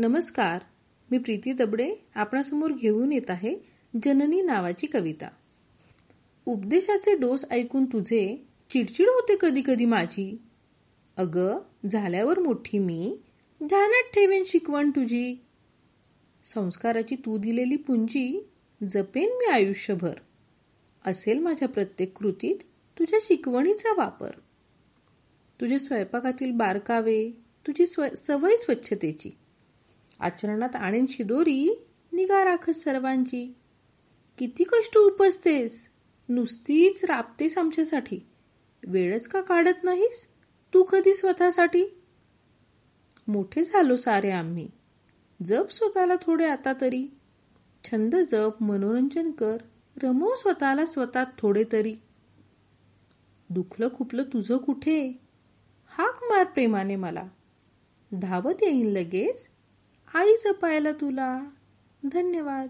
नमस्कार मी प्रीती दबडे आपणासमोर घेऊन येत आहे जननी नावाची कविता. उपदेशाचे डोस ऐकून तुझे चिडचिड होते कधी कधी माझी. अग झाल्यावर मोठी मी ध्यानात ठेवेन शिकवण तुझी. संस्काराची तू दिलेली पुंजी जपेन मी आयुष्यभर. असेल माझ्या प्रत्येक कृतीत तुझ्या शिकवणीचा वापर. तुझ्या स्वयंपाकातील बारकावे तुझी सवय स्वच्छतेची. आचरणात आणेन शिदोरी निगा राखत सर्वांची. किती कष्ट उपसतेस नुसतीच राबतेस आमच्यासाठी. वेळच का काढत नाहीस? तू कधी स्वतःसाठी? मोठे झालो सारे आम्ही. जप स्वतःला थोडे आता तरी. छंद जप मनोरंजन कर. रमव स्वतःला स्वतः थोडे तरी. दुखलं खुपलं तुझं कुठे? हाक मार प्रेमाने मला. धावत येईन लगेच? आई जपायला तुला. धन्यवाद.